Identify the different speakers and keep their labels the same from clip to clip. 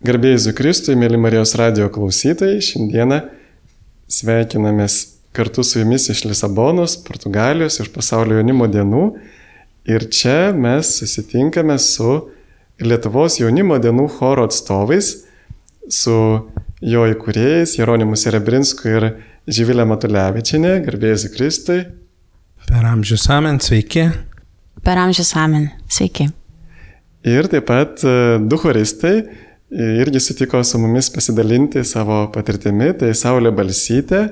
Speaker 1: Garbėjai Kristui, mėly Marijos radio klausytojai, šiandieną sveikinamės kartu su jumis iš Lisabonos, Portugalijos, iš pasaulio jaunimo dienų. Ir čia mes susitinkame su Lietuvos jaunimo dienų choro atstovais, su jo įkūrėjais Jeronimu Serebrinsku ir Živilė Matulevičinė, garbėjai Kristui.
Speaker 2: Per amžius amen, sveiki.
Speaker 3: Per amžius amen, sveiki.
Speaker 1: Ir taip pat e, du choristai irgi sutiko su mumis pasidalinti savo patirtimi, tai Saulė Balsytė.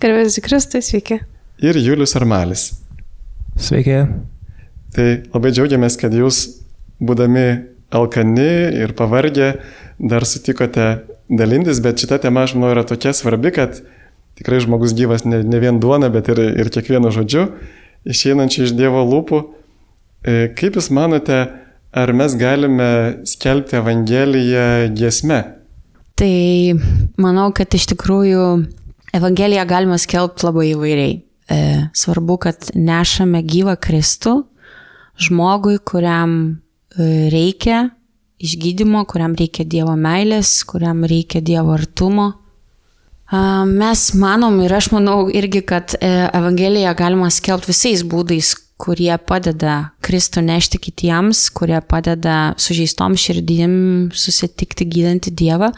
Speaker 4: Gerbės Kristai, sveiki.
Speaker 1: Ir Julius Armalis.
Speaker 2: Sveiki.
Speaker 1: Tai labai džiaugiamės, kad jūs, būdami alkani ir pavargę, dar sutikote dalintis, bet šita tema, aš manau, yra tokia svarbi, kad tikrai žmogus gyvas ne, ne vien duona, bet ir, ir kiekvienu žodžiu, išeinančiu iš Dievo lūpų. E, kaip Jūs manote, Ar mes galime skelbti Evangeliją giesme?
Speaker 3: Tai manau, kad iš tikrųjų Evangeliją galima skelbti labai įvairiai. E, svarbu, kad nešame gyvą Kristų žmogui, kuriam e, reikia išgydymo, kuriam reikia Dievo meilės, kuriam reikia Dievo artumo. Mes manom ir aš manau irgi, kad e, Evangeliją galima skelbti visais būdais, kurie padeda Kristų nešti kitiems, kurie padeda sužeistom širdim susitikti gydantį Dievą.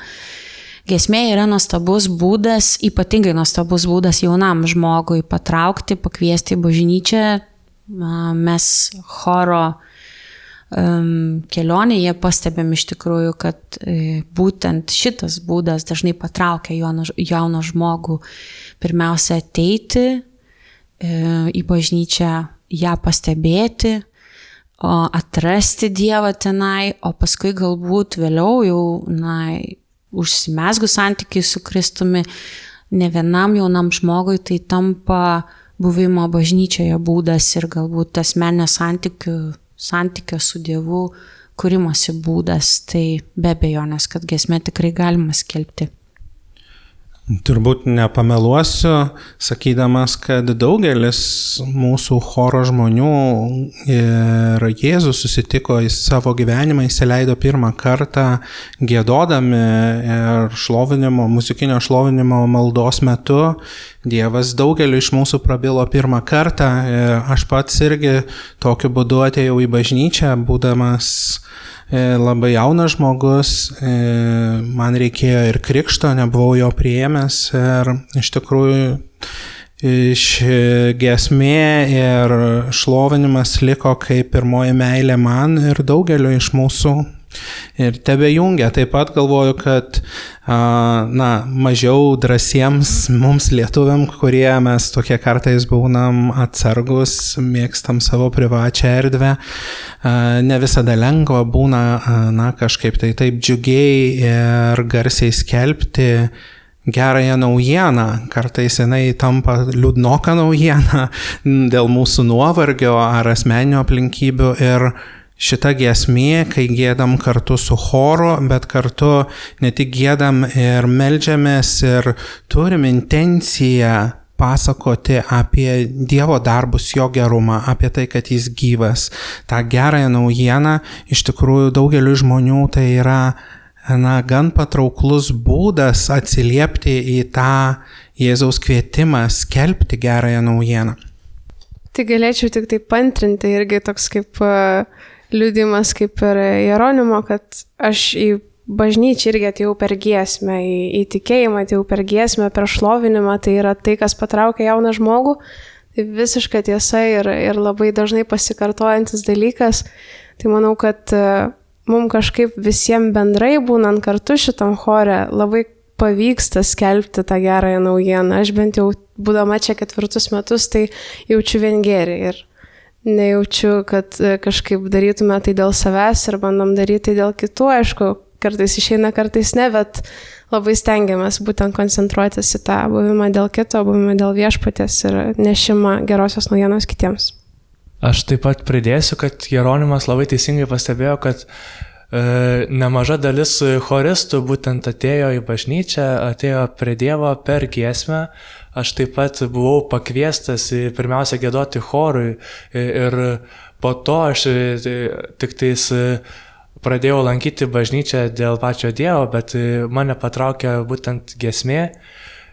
Speaker 3: Gesmė yra nuostabus būdas, ypatingai nuostabus būdas jaunam žmogui patraukti, pakviesti į bažnyčią. Mes choro um, kelionėje pastebėm iš tikrųjų, kad e, būtent šitas būdas dažnai patraukia jauną, jauną žmogų pirmiausia ateiti e, į bažnyčią ją pastebėti, atrasti Dievą tenai, o paskui galbūt vėliau jau, na, užsimesgų santykiai su Kristumi, ne vienam jaunam žmogui tai tampa buvimo bažnyčioje būdas ir galbūt asmenio santykių, santykio su Dievu kūrimosi būdas, tai be abejonės, kad gesmė tikrai galima skelbti.
Speaker 2: Turbūt nepameluosiu, sakydamas, kad daugelis mūsų choro žmonių ir Jėzus susitiko į savo gyvenimą, įsileido pirmą kartą gėdodami ir šlovinimo, muzikinio šlovinimo maldos metu. Dievas daugeliu iš mūsų prabilo pirmą kartą. Aš pats irgi tokiu būdu atėjau į bažnyčią, būdamas E, labai jaunas žmogus, e, man reikėjo ir krikšto, nebuvau jo prieėmęs ir iš tikrųjų iš gesmė ir šlovinimas liko kaip pirmoji meilė man ir daugeliu iš mūsų Ir tebe jungia. Taip pat galvoju, kad na, mažiau drąsiems mums lietuviam, kurie mes tokie kartais būnam atsargus, mėgstam savo privačią erdvę, ne visada lengva būna na, kažkaip tai taip džiugiai ir garsiai skelbti gerąją naujieną, kartais jinai tampa liūdnoka naujiena dėl mūsų nuovargio ar asmeninių aplinkybių ir šita giesmė, kai gėdam kartu su choru, bet kartu ne tik gėdam ir melžiamės ir turim intenciją pasakoti apie Dievo darbus, jo gerumą, apie tai, kad jis gyvas. Ta gerąją naujieną iš tikrųjų daugeliu žmonių tai yra na, gan patrauklus būdas atsiliepti į tą Jėzaus kvietimą skelbti gerąją naujieną.
Speaker 4: Tai galėčiau tik tai pantrinti irgi toks kaip uh, liūdimas kaip ir Jeronimo, kad aš į bažnyčią irgi atėjau per giesmę, į, į tikėjimą atėjau per giesmę, per šlovinimą, tai yra tai, kas patraukia jauną žmogų. Tai visiška tiesa ir, ir labai dažnai pasikartojantis dalykas. Tai manau, kad e, mums kažkaip visiems bendrai būnant kartu šitam chore labai pavyksta skelbti tą gerąją naujieną. Aš bent jau būdama čia ketvirtus metus, tai jaučiu vien gerį. Ir nejaučiu, kad e, kažkaip darytume tai dėl savęs ir bandom daryti tai dėl kitų, aišku, kartais išeina, kartais ne, bet labai stengiamės būtent koncentruotis į tą buvimą dėl kito, buvimą dėl viešpatės ir nešimą gerosios naujienos kitiems.
Speaker 5: Aš taip pat pridėsiu, kad Jeronimas labai teisingai pastebėjo, kad nemaža dalis choristų būtent atėjo į bažnyčią, atėjo prie Dievo per giesmę, aš taip pat buvau pakviestas pirmiausia gėdoti chorui ir po to aš tik tais pradėjau lankyti bažnyčią dėl pačio Dievo, bet e, mane patraukė būtent gesmė.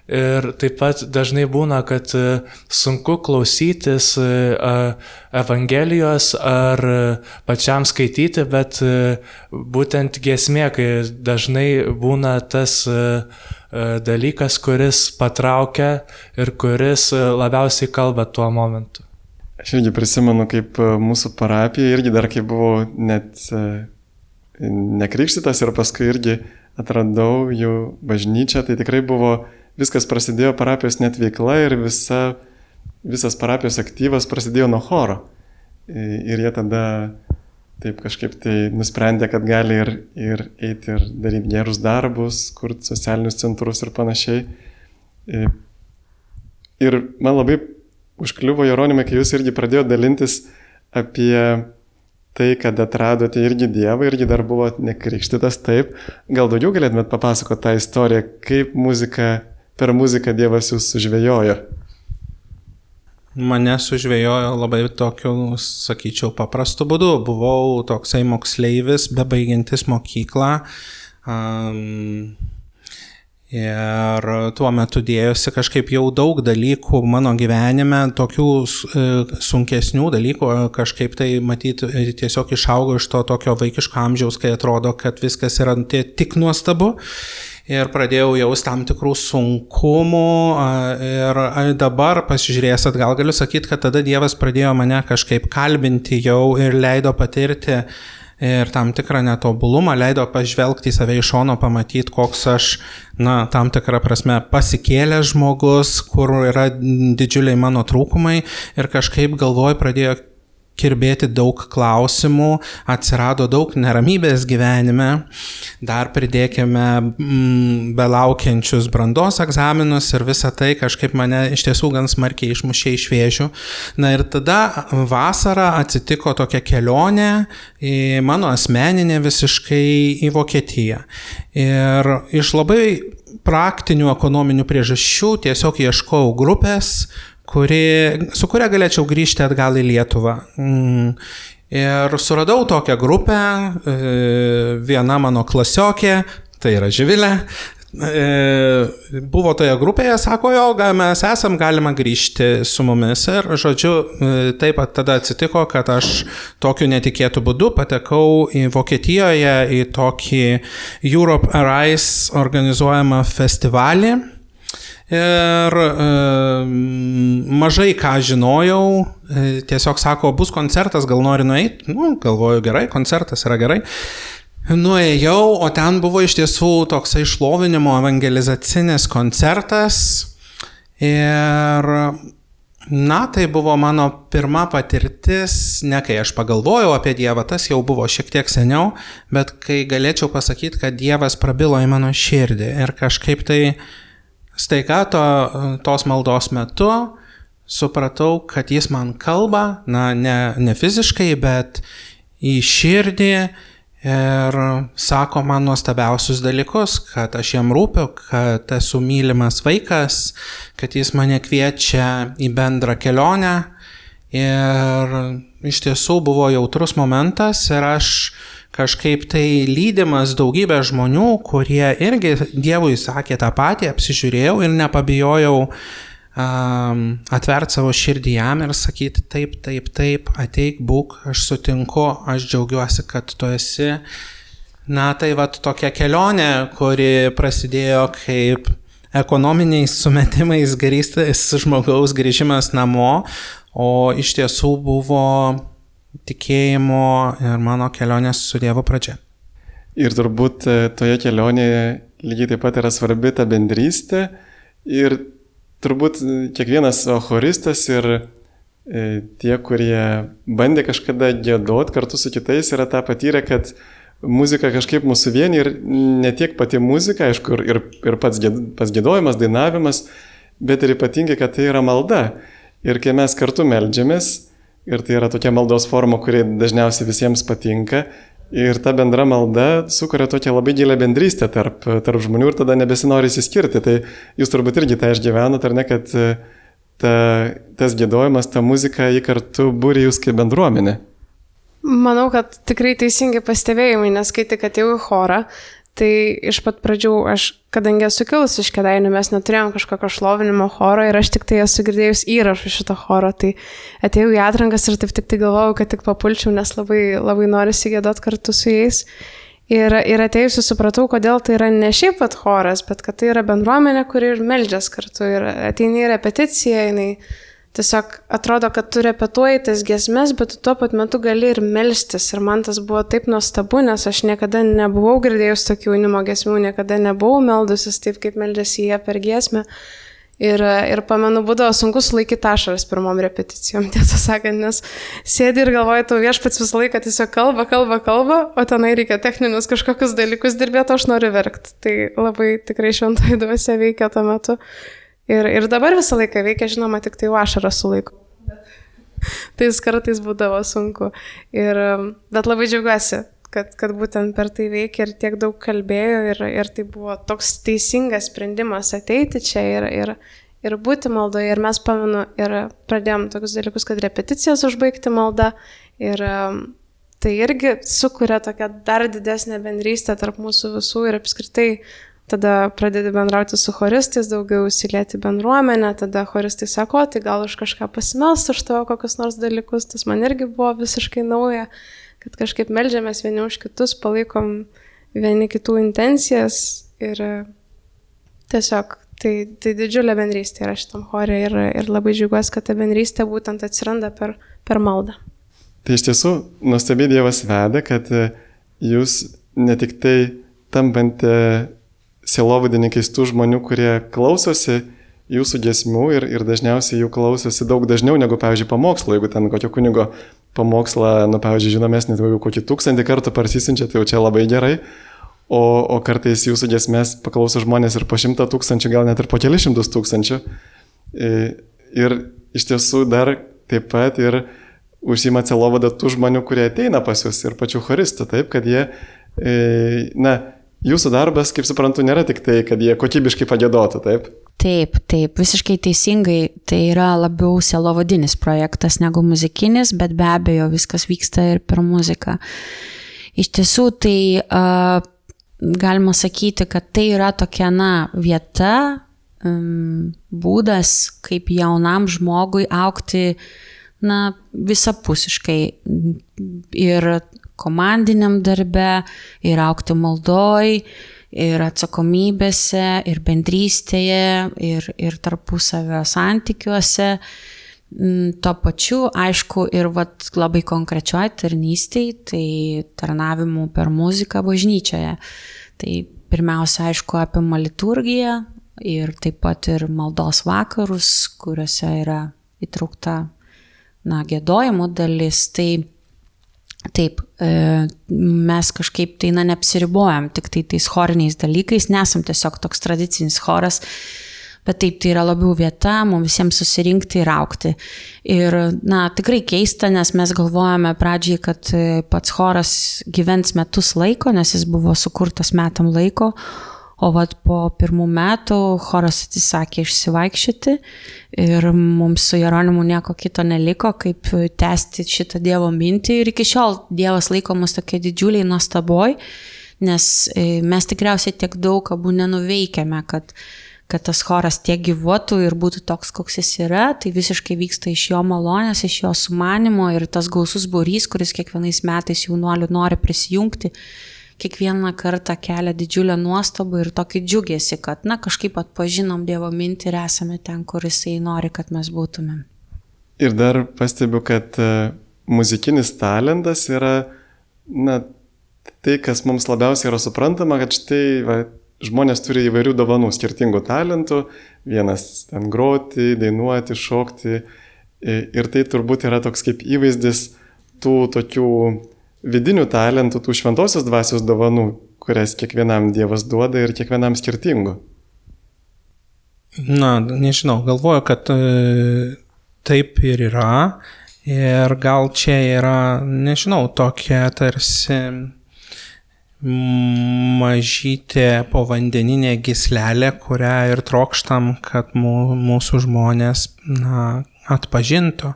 Speaker 5: Ir taip pat dažnai būna, kad e, sunku klausytis e, Evangelijos ar pačiam skaityti, bet būtent gesmė, kai dažnai būna tas dalykas, kuris patraukia ir kuris labiausiai kalba tuo momentu.
Speaker 1: Aš irgi prisimenu, kaip mūsų parapija irgi dar kai buvau net nekrikštytas ir paskui irgi atradau jų bažnyčią, tai tikrai buvo, viskas prasidėjo parapijos net veikla ir visa, visas parapijos aktyvas prasidėjo nuo choro. Ir jie tada taip kažkaip tai nusprendė, kad gali ir, ir eiti ir daryti gerus darbus, kurti socialinius centrus ir panašiai. Ir man labai užkliuvo Jeronimai, kai jūs irgi pradėjote dalintis apie tai, kad atradote irgi Dievą, irgi dar buvote nekrikštytas, taip. Gal daugiau galėtumėt papasakoti tą istoriją, kaip muzika, per muziką Dievas jūs sužvėjojo?
Speaker 2: Mane sužvėjojo labai tokiu, sakyčiau, paprastu būdu. Buvau toksai moksleivis, bebaigiantis mokyklą. Um, Ir tuo metu dėjosi kažkaip jau daug dalykų mano gyvenime, tokių e, sunkesnių dalykų, kažkaip tai matyti tiesiog išaugo iš to tokio vaikiško amžiaus, kai atrodo, kad viskas yra tik nuostabu. Ir pradėjau jaus tam tikrų sunkumų ir dabar pasižiūrėjęs atgal galiu sakyti, kad tada Dievas pradėjo mane kažkaip kalbinti jau ir leido patirti ir tam tikrą netobulumą, leido pažvelgti į save iš šono, pamatyti, koks aš, na, tam tikrą prasme pasikėlęs žmogus, kur yra didžiuliai mano trūkumai ir kažkaip galvoj pradėjo kirbėti daug klausimų, atsirado daug neramybės gyvenime, dar pridėkime mm, belaukiančius brandos egzaminus ir visa tai kažkaip mane iš tiesų gan smarkiai išmušė iš vėžių. Na ir tada vasarą atsitiko tokia kelionė mano asmeninę visiškai į Vokietiją. Ir iš labai praktinių ekonominių priežasčių tiesiog ieškojau grupės, kuri, su kuria galėčiau grįžti atgal į Lietuvą. Mm. Ir suradau tokią grupę, e, viena mano klasiokė, tai yra Živilė, e, buvo toje grupėje, sako, jo, mes esam, galima grįžti su mumis. Ir, žodžiu, e, taip pat tada atsitiko, kad aš tokiu netikėtu būdu patekau į Vokietijoje į tokį Europe Arise organizuojamą festivalį Ir e, mažai ką žinojau, e, tiesiog sako, bus koncertas, gal nori nueiti. Nu, galvoju, gerai, koncertas yra gerai. Nuėjau, o ten buvo iš tiesų toksai išlovinimo evangelizacinis koncertas. Ir, na, tai buvo mano pirma patirtis, ne kai aš pagalvojau apie Dievą, tas jau buvo šiek tiek seniau, bet kai galėčiau pasakyti, kad Dievas prabilo į mano širdį ir kažkaip tai staiga to, tos maldos metu supratau, kad jis man kalba, na, ne, ne fiziškai, bet į širdį ir sako man nuostabiausius dalykus, kad aš jam rūpiu, kad esu mylimas vaikas, kad jis mane kviečia į bendrą kelionę. Ir iš tiesų buvo jautrus momentas ir aš kažkaip tai lydimas daugybė žmonių, kurie irgi Dievui sakė tą patį, apsižiūrėjau ir nepabijojau um, atvert savo širdį jam ir sakyti taip, taip, taip, ateik, būk, aš sutinku, aš džiaugiuosi, kad tu esi. Na tai va tokia kelionė, kuri prasidėjo kaip ekonominiais sumetimais grįstas žmogaus grįžimas namo, o iš tiesų buvo tikėjimo ir mano kelionės su Dievu pradžia.
Speaker 1: Ir turbūt e, toje kelionėje lygiai taip pat yra svarbi ta bendrystė ir turbūt kiekvienas choristas ir e, tie, kurie bandė kažkada gėdot kartu su kitais, yra tą patyrę, kad muzika kažkaip mūsų vieni ir ne tiek pati muzika, aišku, ir, ir pats, pats gėdojimas, dainavimas, bet ir ypatingai, kad tai yra malda. Ir kai mes kartu melžiamės, Ir tai yra tokia maldos forma, kuri dažniausiai visiems patinka. Ir ta bendra malda sukuria tokią labai gilę bendrystę tarp, tarp žmonių ir tada nebesinori įsiskirti. Tai jūs turbūt irgi tą išgyvenat, ar ne, kad e, ta, tas gėdojimas, ta muzika, jį kartu būri jūs kaip bendruomenė.
Speaker 4: Manau, kad tikrai teisingi pastebėjimai, nes kai tik atėjau į chorą, tai iš pat pradžių aš, kadangi esu kilus iš kėdainių, mes neturėjom kažkokio šlovinimo choro ir aš tik tai esu girdėjus įrašų šito choro, tai atėjau į atrankas ir taip tik tai galvojau, kad tik papulčiau, nes labai, labai noriu įsigėdot kartu su jais. Ir, ir atėjusi supratau, kodėl tai yra ne šiaip pat choras, bet kad tai yra bendruomenė, kuri ir meldžias kartu. Ir ateini į repeticiją, jinai tiesiog atrodo, kad tu repetuoji tas gesmes, bet tu tuo pat metu gali ir melstis. Ir man tas buvo taip nuostabu, nes aš niekada nebuvau girdėjus tokių jaunimo gesmių, niekada nebuvau meldusis taip, kaip meldėsi jie per gesmę. Ir, ir pamenu, būdavo sunku sulaikyti ašaras pirmom repeticijom, tiesą sakant, nes sėdi ir galvoji, tau viešpats visą laiką tiesiog kalba, kalba, kalba, o tenai reikia techninius kažkokius dalykus dirbėti, aš noriu verkti. Tai labai tikrai šventai duose veikia tuo metu. Ir, ir dabar visą laiką veikia, žinoma, tik tai ašarą sulaiko. Tais kartais būdavo sunku. Ir, bet labai džiaugiuosi, kad, kad būtent per tai veikia ir tiek daug kalbėjo ir, ir tai buvo toks teisingas sprendimas ateiti čia ir, ir, ir būti maldoje. Ir mes pamenu ir pradėjom tokius dalykus, kad repeticijas užbaigti maldą ir tai irgi sukuria tokią dar didesnę bendrystę tarp mūsų visų ir apskritai tada pradedi bendrauti su choristais, daugiau įsilieti bendruomenę, tada choristai sako, tai gal už kažką pasimels už tavo kokius nors dalykus, tas man irgi buvo visiškai nauja, kad kažkaip melžiamės vieni už kitus, palaikom vieni kitų intencijas ir tiesiog tai, tai didžiulė bendrystė yra šitam chorė ir, ir labai džiugiuosi, kad ta bendrystė būtent atsiranda per, per maldą.
Speaker 1: Tai iš tiesų nuostabiai Dievas veda, kad jūs ne tik tai tampate sielovadininkais tų žmonių, kurie klausosi jūsų gesmių ir, ir dažniausiai jų klausosi daug dažniau negu, pavyzdžiui, pamokslo. Jeigu ten kokio kunigo pamokslą, nu, pavyzdžiui, žinomesnį, tai jau kokį tūkstantį kartų parsisinčia, tai jau čia labai gerai. O, o kartais jūsų gesmės paklauso žmonės ir po šimtą tūkstančių, gal net ir po kelius šimtus tūkstančių. Ir iš tiesų dar taip pat ir užsima celovada tų žmonių, kurie ateina pas jūs ir pačių choristų, taip, kad jie, na, Jūsų darbas, kaip suprantu, nėra tik tai, kad jie kokybiškai pagėdotų, taip?
Speaker 3: Taip, taip, visiškai teisingai. Tai yra labiau selovadinis projektas negu muzikinis, bet be abejo viskas vyksta ir per muziką. Iš tiesų, tai uh, galima sakyti, kad tai yra tokia, na, vieta, um, būdas, kaip jaunam žmogui aukti, na, visapusiškai. Ir komandiniam darbe, ir aukti maldoj, ir atsakomybėse, ir bendrystėje, ir, ir tarpusavio santykiuose. Mm, tuo pačiu, aišku, ir vat, labai konkrečioj tarnystėj, tai tarnavimu per muziką bažnyčioje. Tai pirmiausia, aišku, apima liturgiją ir taip pat ir maldos vakarus, kuriuose yra įtraukta, na, gėdojimo dalis. Tai Taip, e, mes kažkaip tai, na, neapsiribojam tik tai tais choriniais dalykais, nesam tiesiog toks tradicinis choras, bet taip, tai yra labiau vieta mums visiems susirinkti ir aukti. Ir, na, tikrai keista, nes mes galvojame pradžiai, kad e, pats choras gyvens metus laiko, nes jis buvo sukurtas metam laiko, O vat po pirmų metų choras atsisakė išsivaikščioti ir mums su Jeronimu nieko kito neliko, kaip tęsti šitą Dievo mintį. Ir iki šiol Dievas laikomas tokia didžiuliai nuostaboj, nes e, mes tikriausiai tiek daug abu nenuveikėme, kad kad tas choras tiek gyvuotų ir būtų toks, koks jis yra, tai visiškai vyksta iš jo malonės, iš jo sumanimo ir tas gausus būrys, kuris kiekvienais metais jaunuolių nori prisijungti, kiekvieną kartą kelia didžiulę nuostabą ir tokį džiugėsi, kad, na, kažkaip atpažinom Dievo mintį ir esame ten, kur Jisai nori, kad mes būtumėm.
Speaker 1: Ir dar pastebiu, kad e, muzikinis talentas yra, na, tai, kas mums labiausiai yra suprantama, kad štai va, žmonės turi įvairių dovanų, skirtingų talentų, vienas ten groti, dainuoti, šokti. Ir tai turbūt yra toks kaip įvaizdis tų tokių vidinių talentų, tų šventosios dvasios dovanų, kurias kiekvienam Dievas duoda ir kiekvienam skirtingų?
Speaker 2: Na, nežinau, galvoju, kad e, taip ir yra. Ir gal čia yra, nežinau, tokia tarsi mažytė povandeninė gislelė, kurią ir trokštam, kad mūsų žmonės na, atpažintų.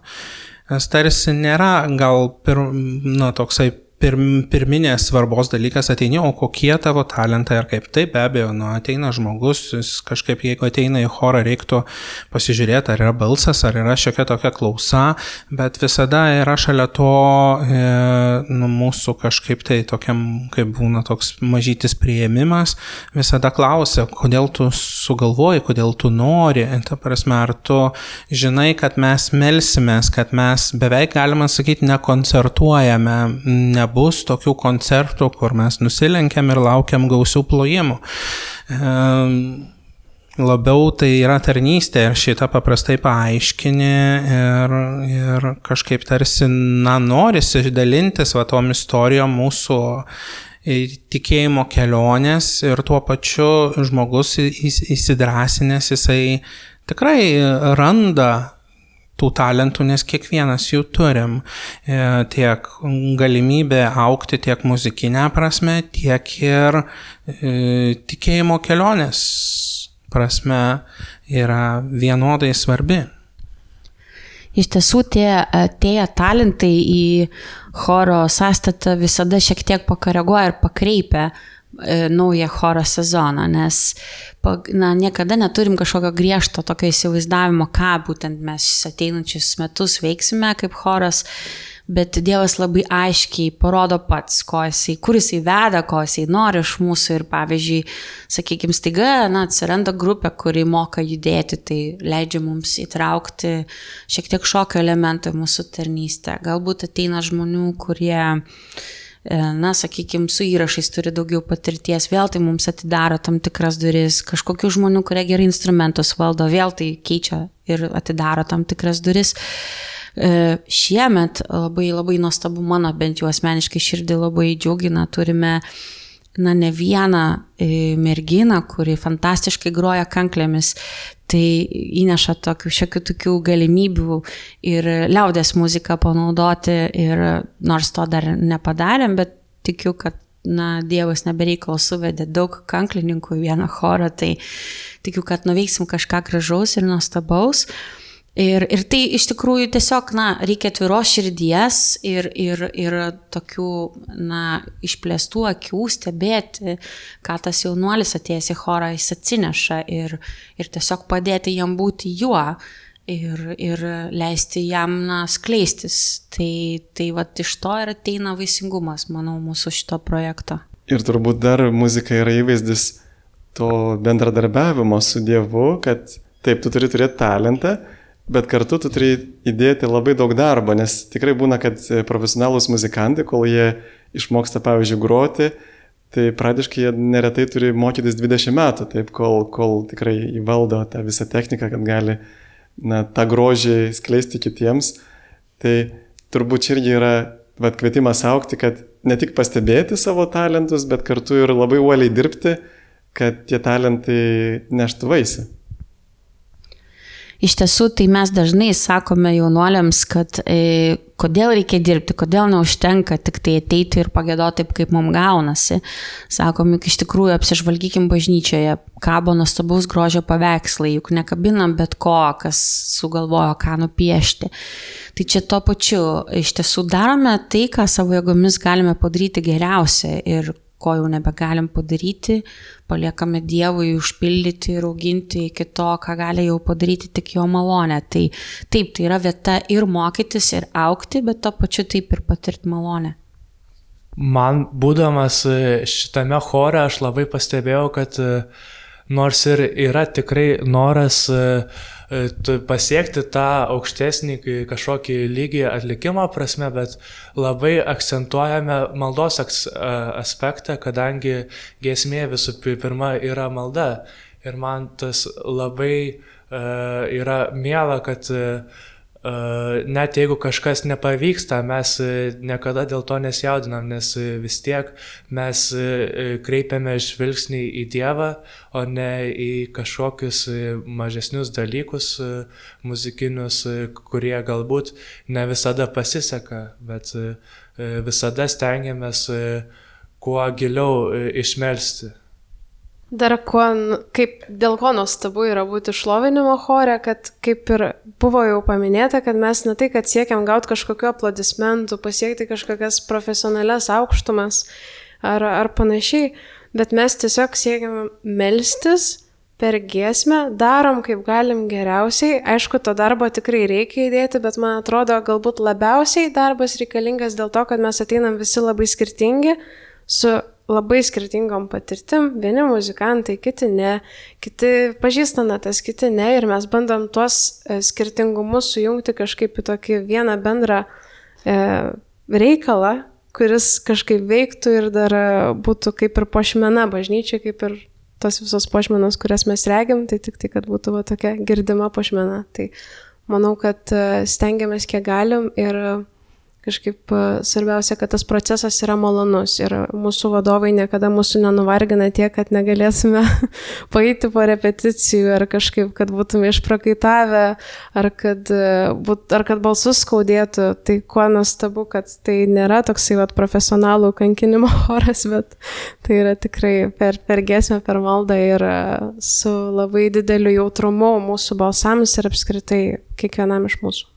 Speaker 2: Nes tarsi nėra gal pir, nu, toksai pir, pirminės svarbos dalykas ateini, o kokie tavo talentai ar kaip. Taip, be abejo, nu, ateina žmogus, jis kažkaip, jeigu ateina į chorą, reiktų pasižiūrėti, ar yra balsas, ar yra šiokia tokia klausa, bet visada yra šalia to e, nu, mūsų kažkaip tai tokiam, kaip būna toks mažytis prieimimas, visada klausia, kodėl tu sugalvoji, kodėl tu nori, ta prasme, ar tu žinai, kad mes melsimės, kad mes beveik, galima sakyti, nekoncertuojame, ne nebus tokių koncertų, kur mes nusilenkiam ir laukiam gausių plojimų. Labiau tai yra tarnystė ir šitą paprastai paaiškini ir, ir kažkaip tarsi, na, norisi dalintis va tom istorijom mūsų tikėjimo kelionės ir tuo pačiu žmogus įsidrasinęs, jisai tikrai randa tų talentų, nes kiekvienas jų turim. E, tiek galimybė aukti tiek muzikinę prasme, tiek ir e, tikėjimo kelionės prasme yra vienodai svarbi.
Speaker 3: Iš tiesų tie atėję talentai į choro sąstatą visada šiek tiek pakoreguoja ir pakreipia E, naują choro sezoną, nes na, niekada neturim kažkokio griežto tokio įsivaizdavimo, ką būtent mes ateinančius metus veiksime kaip choras, bet Dievas labai aiškiai parodo pats, jisai, kur jisai veda, ko jisai nori iš mūsų ir pavyzdžiui, sakykime, staiga, na, atsiranda grupė, kuri moka judėti, tai leidžia mums įtraukti šiek tiek šokio elementą į mūsų tarnystę. Galbūt ateina žmonių, kurie E, na, sakykime, su įrašais turi daugiau patirties, vėl tai mums atidaro tam tikras duris, kažkokių žmonių, kurie gerai instrumentus valdo, vėl tai keičia ir atidaro tam tikras duris. E, šiemet labai labai nuostabu mano, bent jau asmeniškai širdį labai džiugina, turime uh, na, ne vieną e, merginą, kuri fantastiškai groja kanklėmis, tai įneša tokių šiokių tokių galimybių ir liaudės muziką panaudoti ir nors to dar nepadarėm, bet tikiu, kad na, Dievas nebereikalo suvedė daug kanklininkų į vieną chorą, tai tikiu, kad nuveiksim kažką gražaus ir nuostabaus. Uh, Ir, ir tai iš tikrųjų tiesiog, na, reikia atviros širdies ir, ir, ir tokių, na, išplėstų akių stebėti, ką tas jaunuolis atėjęs į chorą jis atsineša ir, ir tiesiog padėti jam būti juo ir, ir leisti jam, na, skleistis. Tai, tai va, iš to ir ateina vaisingumas, manau, mūsų šito projekto.
Speaker 1: Ir turbūt dar muzika yra įvaizdis to bendradarbiavimo su Dievu, kad taip, tu turi turėti talentą, Bet kartu tu turi įdėti labai daug darbo, nes tikrai būna, kad profesionalūs muzikantai, kol jie išmoksta, pavyzdžiui, groti, tai pradiškai jie neretai turi mokytis 20 metų, taip, kol, kol tikrai įvaldo tą visą techniką, kad gali na, tą grožį skleisti kitiems. Tai turbūt irgi yra vat, kvietimas aukti, kad ne tik pastebėti savo talentus, bet kartu ir labai uoliai dirbti, kad tie talentai neštų vaisių.
Speaker 3: Iš tiesų, tai mes dažnai sakome jaunuoliams, kad e, kodėl reikia dirbti, kodėl neužtenka tik tai ateiti ir pagėdoti taip, kaip mums gaunasi. Sakom, juk iš tikrųjų apsižvalgykim bažnyčioje, kabo nuostabaus grožio paveikslai, juk nekabinam bet ko, kas sugalvojo, ką nupiešti. Tai čia tuo pačiu iš tiesų darome tai, ką savo jėgomis galime padaryti geriausia ir ko jau nebegalim padaryti, paliekame Dievui užpildyti ir auginti iki to, ką gali jau padaryti tik jo malonė. Tai taip, tai yra vieta ir mokytis, ir aukti, bet to pačiu taip ir patirti malonę.
Speaker 5: Man būdamas šitame chore aš labai pastebėjau, kad nors ir yra tikrai noras uh, E, pasiekti tą aukštesnį kažkokį lygį atlikimo prasme, bet labai akcentuojame maldos aspektą, kadangi giesmė visų pirma yra malda. Ir man tas labai uh, yra miela, kad uh, net jeigu kažkas nepavyksta, mes niekada dėl to nesijaudinam, nes vis tiek mes kreipiame žvilgsnį į Dievą, o ne į kažkokius mažesnius dalykus muzikinius, kurie galbūt ne visada pasiseka, bet visada stengiamės kuo giliau išmelsti.
Speaker 4: Dar ko, kaip dėl ko nuostabu yra būti šlovinimo chore, kad kaip ir buvo jau paminėta, kad mes ne tai, kad siekiam gauti kažkokiu aplodismentų, pasiekti kažkokias profesionalias aukštumas ar, ar panašiai, bet mes tiesiog siekiam melstis per giesmę, darom kaip galim geriausiai. Aišku, to darbo tikrai reikia įdėti, bet man atrodo, galbūt labiausiai darbas reikalingas dėl to, kad mes ateinam visi labai skirtingi su labai skirtingom patirtim, vieni muzikantai, kiti ne, kiti pažįsta natas, kiti ne, ir mes bandom tuos e, skirtingumus sujungti kažkaip į tokį vieną bendrą e, reikalą, kuris kažkaip veiktų ir dar e, būtų kaip ir pošmena bažnyčia, kaip ir tos visos pošmenos, kurias mes regim, tai tik tai, kad būtų va, tokia girdima pošmena. Tai manau, kad e, stengiamės kiek galim ir kažkaip e, svarbiausia, kad tas procesas yra malonus ir mūsų vadovai niekada mūsų nenuvargina tiek, kad negalėtume paeiti po repeticijų ar kažkaip, kad būtume išprakaitavę ar kad, e, būt, ar kad balsus skaudėtų. Tai kuo nuostabu, kad tai nėra toksai vat, profesionalų kankinimo choras, bet tai yra tikrai per, per gesmę, per maldą ir e, su labai dideliu jautrumu mūsų balsams ir apskritai kiekvienam iš mūsų.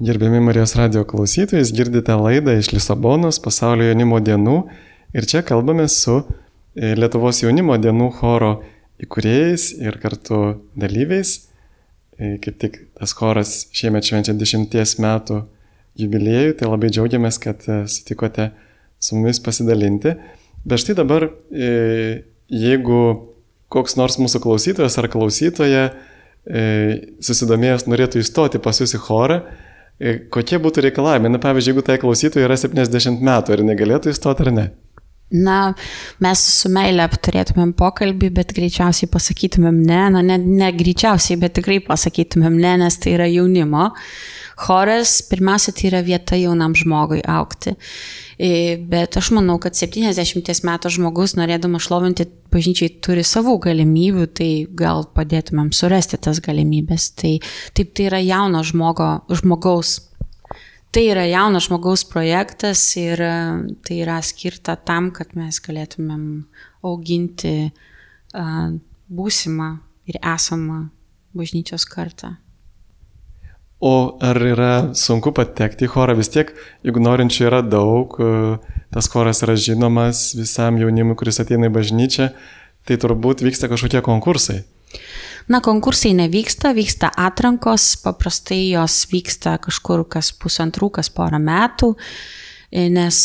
Speaker 1: Gerbiami Marijos radio klausytojais, girdite laidą iš Lisabonos pasaulio jaunimo dienų ir čia kalbame su e, Lietuvos jaunimo dienų choro įkūrėjais ir kartu dalyviais. E, kaip tik tas choras šiemet švenčia dešimties metų jubiliejų, tai labai džiaugiamės, kad e, sutikote su mumis pasidalinti. Bet štai dabar, jeigu koks nors mūsų klausytojas ar klausytoja susidomėjęs norėtų įstoti pas jūs į chorą, kokie būtų reikalavimai? Na, pavyzdžiui, jeigu tai klausytojai yra 70 metų, ar negalėtų įstoti ar ne?
Speaker 3: Na, mes su meilė turėtumėm pokalbį, bet greičiausiai pasakytumėm ne, na, ne, ne greičiausiai, bet tikrai pasakytumėm ne, nes tai yra jaunimo. Choras, pirmiausia, tai yra vieta jaunam žmogui aukti. E, bet aš manau, kad 70 metų žmogus, norėdamas šlovinti bažnyčiai, turi savų galimybių, tai gal padėtumėm surasti tas galimybės. Tai taip tai yra jauno žmogo, žmogaus. Tai yra jauno žmogaus projektas ir e, tai yra skirta tam, kad mes galėtumėm auginti uh, būsimą ir esamą bažnyčios kartą.
Speaker 1: O ar yra sunku patekti į chorą? Vis tiek, jeigu norinčių yra daug, e, tas choras yra žinomas visam jaunimui, kuris ateina į bažnyčią, tai turbūt vyksta kažkokie konkursai.
Speaker 3: Na, konkursai nevyksta, vyksta atrankos, paprastai jos vyksta kažkur kas pusantrų, kas porą metų. E, nes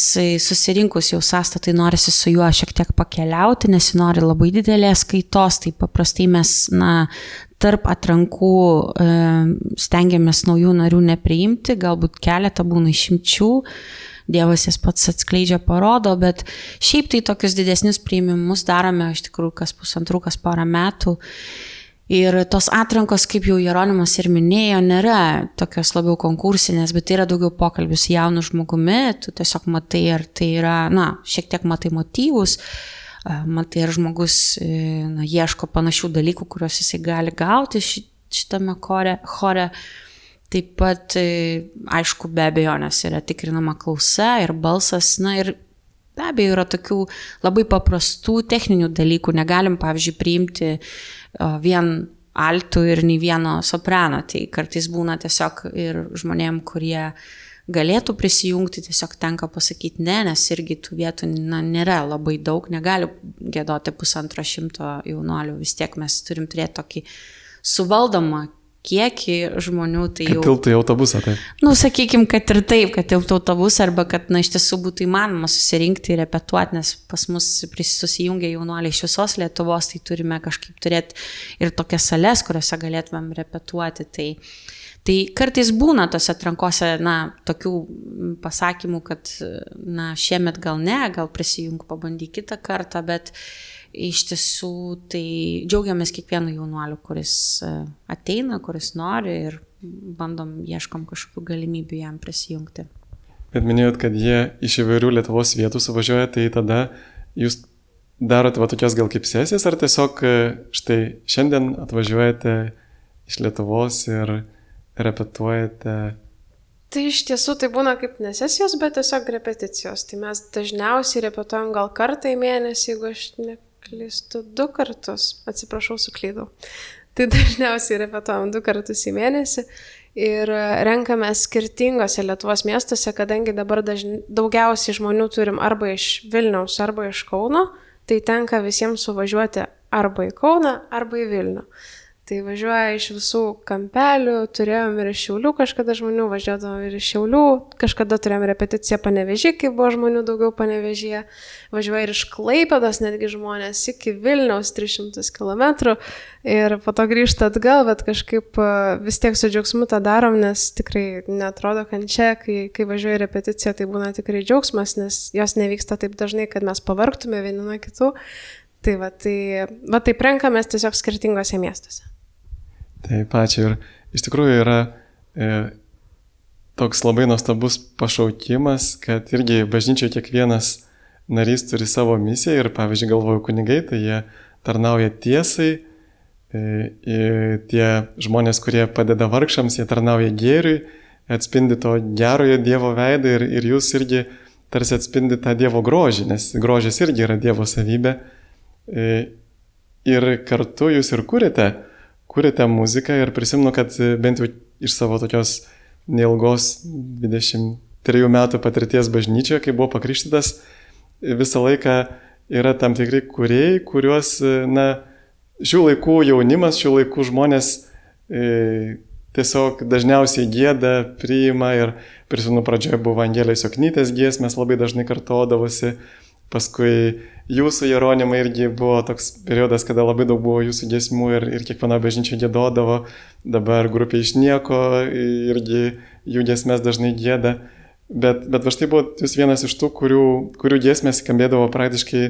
Speaker 3: susirinkus jau sąstatą, tai norisi su juo šiek tiek pakeliauti, nes nori labai didelės kaitos, tai paprastai mes, na, tarp atrankų e, stengiamės naujų narių nepriimti, galbūt keletą būna išimčių. Dievas jas pats atskleidžia, parodo, bet šiaip tai tokius didesnius priimimus darome iš tikrųjų kas pusantrų, kas porą metų. Ir tos atrankos, kaip jau Jeronimas ir minėjo, nėra tokios labiau konkursinės, bet tai yra daugiau pokalbis su jaunu žmogumi, tu tiesiog matai, ar tai yra, na, šiek tiek matai motyvus, matai, ar žmogus e, na, ieško panašių dalykų, kuriuos jisai gali gauti šitame chore. chore. Taip pat, e, aišku, be abejonės yra tikrinama klausa ir balsas, na ir Be abejo, yra tokių labai paprastų techninių dalykų. Negalim, pavyzdžiui, priimti vien altų ir nei vieno soprano. Tai kartais būna tiesiog ir žmonėm, kurie galėtų prisijungti, tiesiog tenka pasakyti ne, nes irgi tų vietų na, nėra labai daug, negali gėdoti pusantro šimto jaunuolių, vis tiek mes turim turėti tokį suvaldomą kiekį žmonių, tai
Speaker 1: kad jau... Tiltų į autobusą, taip.
Speaker 3: Nu, sakykime, kad ir taip, kad tiltų autobusą, arba kad, na, iš tiesų būtų įmanoma susirinkti ir repetuoti, nes pas mus susijungia jaunuoliai iš visos Lietuvos, tai turime kažkaip turėti ir tokias sales, kuriuose galėtumėm repetuoti. Tai, tai kartais būna tose atrankose, na, tokių pasakymų, kad, na, šiemet gal ne, gal prisijung pabandyk kitą kartą, bet iš tiesų tai džiaugiamės kiekvienu jaunuoliu, kuris e, ateina, kuris nori ir bandom, ieškom kažkokių galimybių jam prisijungti.
Speaker 1: Bet minėjot, kad jie iš įvairių Lietuvos vietų suvažiuoja, tai tada jūs darote va tokias gal kaip sesijas, ar tiesiog e, štai šiandien atvažiuojate iš Lietuvos ir repetuojate
Speaker 4: Tai iš tiesų tai būna kaip nesesijos, bet tiesiog repeticijos. Tai mes dažniausiai repetuojam gal kartą į mėnesį, jeigu aš ne, klystu, du kartus, atsiprašau, suklydau. Tai dažniausiai repetuojam du kartus į mėnesį ir renkame skirtingose Lietuvos miestuose, kadangi dabar dažni, daugiausiai žmonių turim arba iš Vilniaus, arba iš Kauno, tai tenka visiems suvažiuoti arba į Kauną, arba į Vilnių. Tai važiuoja iš visų kampelių, turėjom ir iš Šiaulių kažkada žmonių, važiuodavom ir iš Šiaulių, kažkada turėjom repeticiją panevežį, kai buvo žmonių daugiau panevežyje, važiuoja ir iš Klaipėdos netgi žmonės iki Vilniaus 300 km ir po to grįžta atgal, bet kažkaip e, vis tiek su džiaugsmu tą darom, nes tikrai netrodo kančia, kai, kai važiuoja repeticija, tai būna tikrai džiaugsmas, nes jos nevyksta taip dažnai, kad mes pavarktume vieni nuo kitų. Tai va, tai, va taip renkamės tiesiog skirtingose miestuose.
Speaker 1: Taip, ačiū. Ir iš tikrųjų yra e, toks labai nuostabus pašaukimas, kad irgi bažnyčioje kiekvienas narys turi savo misiją ir, pavyzdžiui, galvoju kunigai, tai jie tarnauja tiesai, e, tie žmonės, kurie padeda vargšams, jie tarnauja gėriui, atspindi to gerojo Dievo veidą ir, ir jūs irgi tarsi atspindi tą Dievo grožį, nes grožis irgi yra Dievo savybė. E, ir kartu jūs ir kūrėte kūrėte muziką ir prisimenu, kad e, bent jau iš savo tokios neilgos 23 metų patirties bažnyčioje, kai buvo pakrikštytas, visą laiką yra tam tikri kuriejai, kuriuos, e, na, šių laikų jaunimas, šių laikų žmonės e, tiesiog dažniausiai gėda, priima ir prisimenu pradžioje buvo Angelijos Joknytės giesmės, labai dažnai kartodavosi, paskui jūsų Jeronimai irgi buvo toks periodas, kada labai daug buvo jūsų giesmų ir, ir kiekviena bažnyčia gėdodavo, dabar grupė iš nieko irgi jų giesmės dažnai gėda. Bet, bet va štai buvo jūs vienas iš tų, kurių, kurių giesmės skambėdavo praktiškai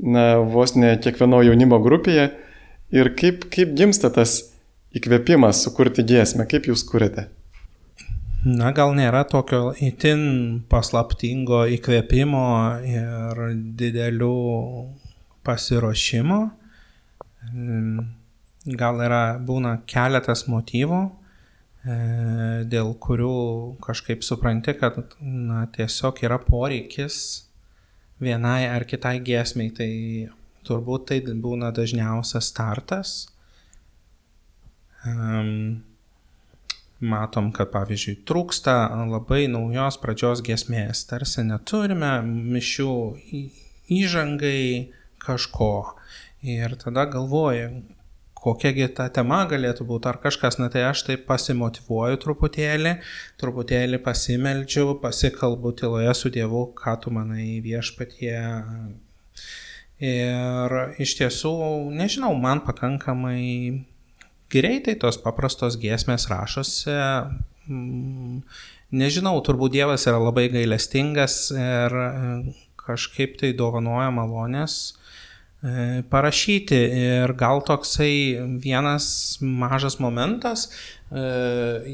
Speaker 1: na, vos ne kiekvieno jaunimo grupėje. Ir kaip, kaip gimsta tas įkvėpimas sukurti giesmę, kaip jūs kuriate?
Speaker 2: Na, gal nėra tokio itin paslaptingo įkvėpimo ir didelių pasiruošimo. Gal yra būna keletas motyvų, e, dėl kurių kažkaip supranti, kad na, tiesiog yra poreikis vienai ar kitai giesmiai. Tai turbūt tai būna dažniausias startas. Um, matom, kad pavyzdžiui trūksta labai naujos pradžios gesmės, tarsi neturime mišių įžangai kažko. Ir tada galvoju, kokiagi ta tema galėtų būti, ar kažkas, na tai aš taip pasimotivuoju truputėlį, truputėlį pasimeldžiu, pasikalbu tyloje su Dievu, ką tu manai viešpatie. Ir iš tiesų, nežinau, man pakankamai greitai tos paprastos giesmės rašosi. Mm, nežinau, turbūt Dievas yra labai gailestingas ir e, kažkaip tai dovanoja malonės e, parašyti. Ir gal toksai vienas mažas momentas, e,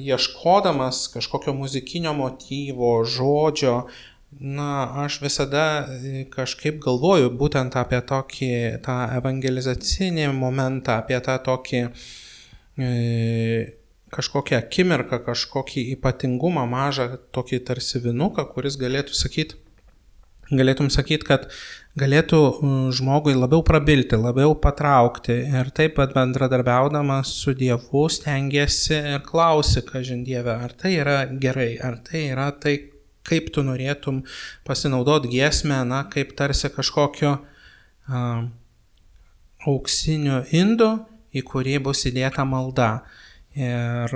Speaker 2: ieškodamas kažkokio muzikinio motyvo, žodžio, Na, aš visada kažkaip galvoju būtent apie tokį tą evangelizacinį momentą, apie tą tokį uh, kažkokią akimirką, kažkokį ypatingumą mažą, tokį tarsi vinuką, kuris galėtų sakyti, galėtum sakyti, kad galėtų žmogui labiau prabilti, labiau patraukti. Ir taip pat bendradarbiaudamas su Dievu stengiasi ir klausi, ką žindievė, ar tai yra gerai, ar tai yra tai, kaip tu norėtum pasinaudoti giesmę, na, kaip tarsi kažkokio uh, auksinio indo į kurį bus įdėta malda. Ir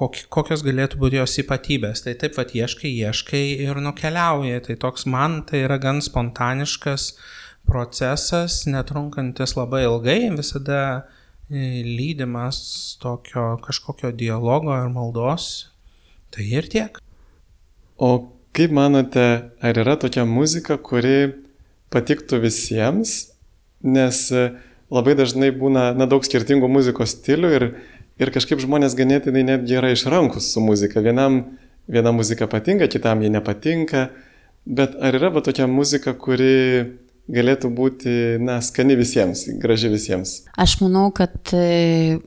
Speaker 2: kokios galėtų būti jos ypatybės. Tai taip pat ieškai, ieškai ir nukeliauji. Tai toks man tai yra gan spontaniškas procesas, netrunkantis labai ilgai, visada e, lydimas tokio kažkokio dialogo ir maldos. Tai ir tiek.
Speaker 1: O kaip manote, ar yra tokia muzika, kuri patiktų visiems? Nes uh, labai dažnai būna na, daug skirtingų muzikos stilių ir, ir kažkaip žmonės ganėtinai netgi yra išrankus su muzika. Vienam viena muzika patinka, kitam jie nepatinka, bet ar yra va tokia muzika, kuri galėtų būti, na, skani visiems, graži visiems?
Speaker 3: Aš manau, kad e,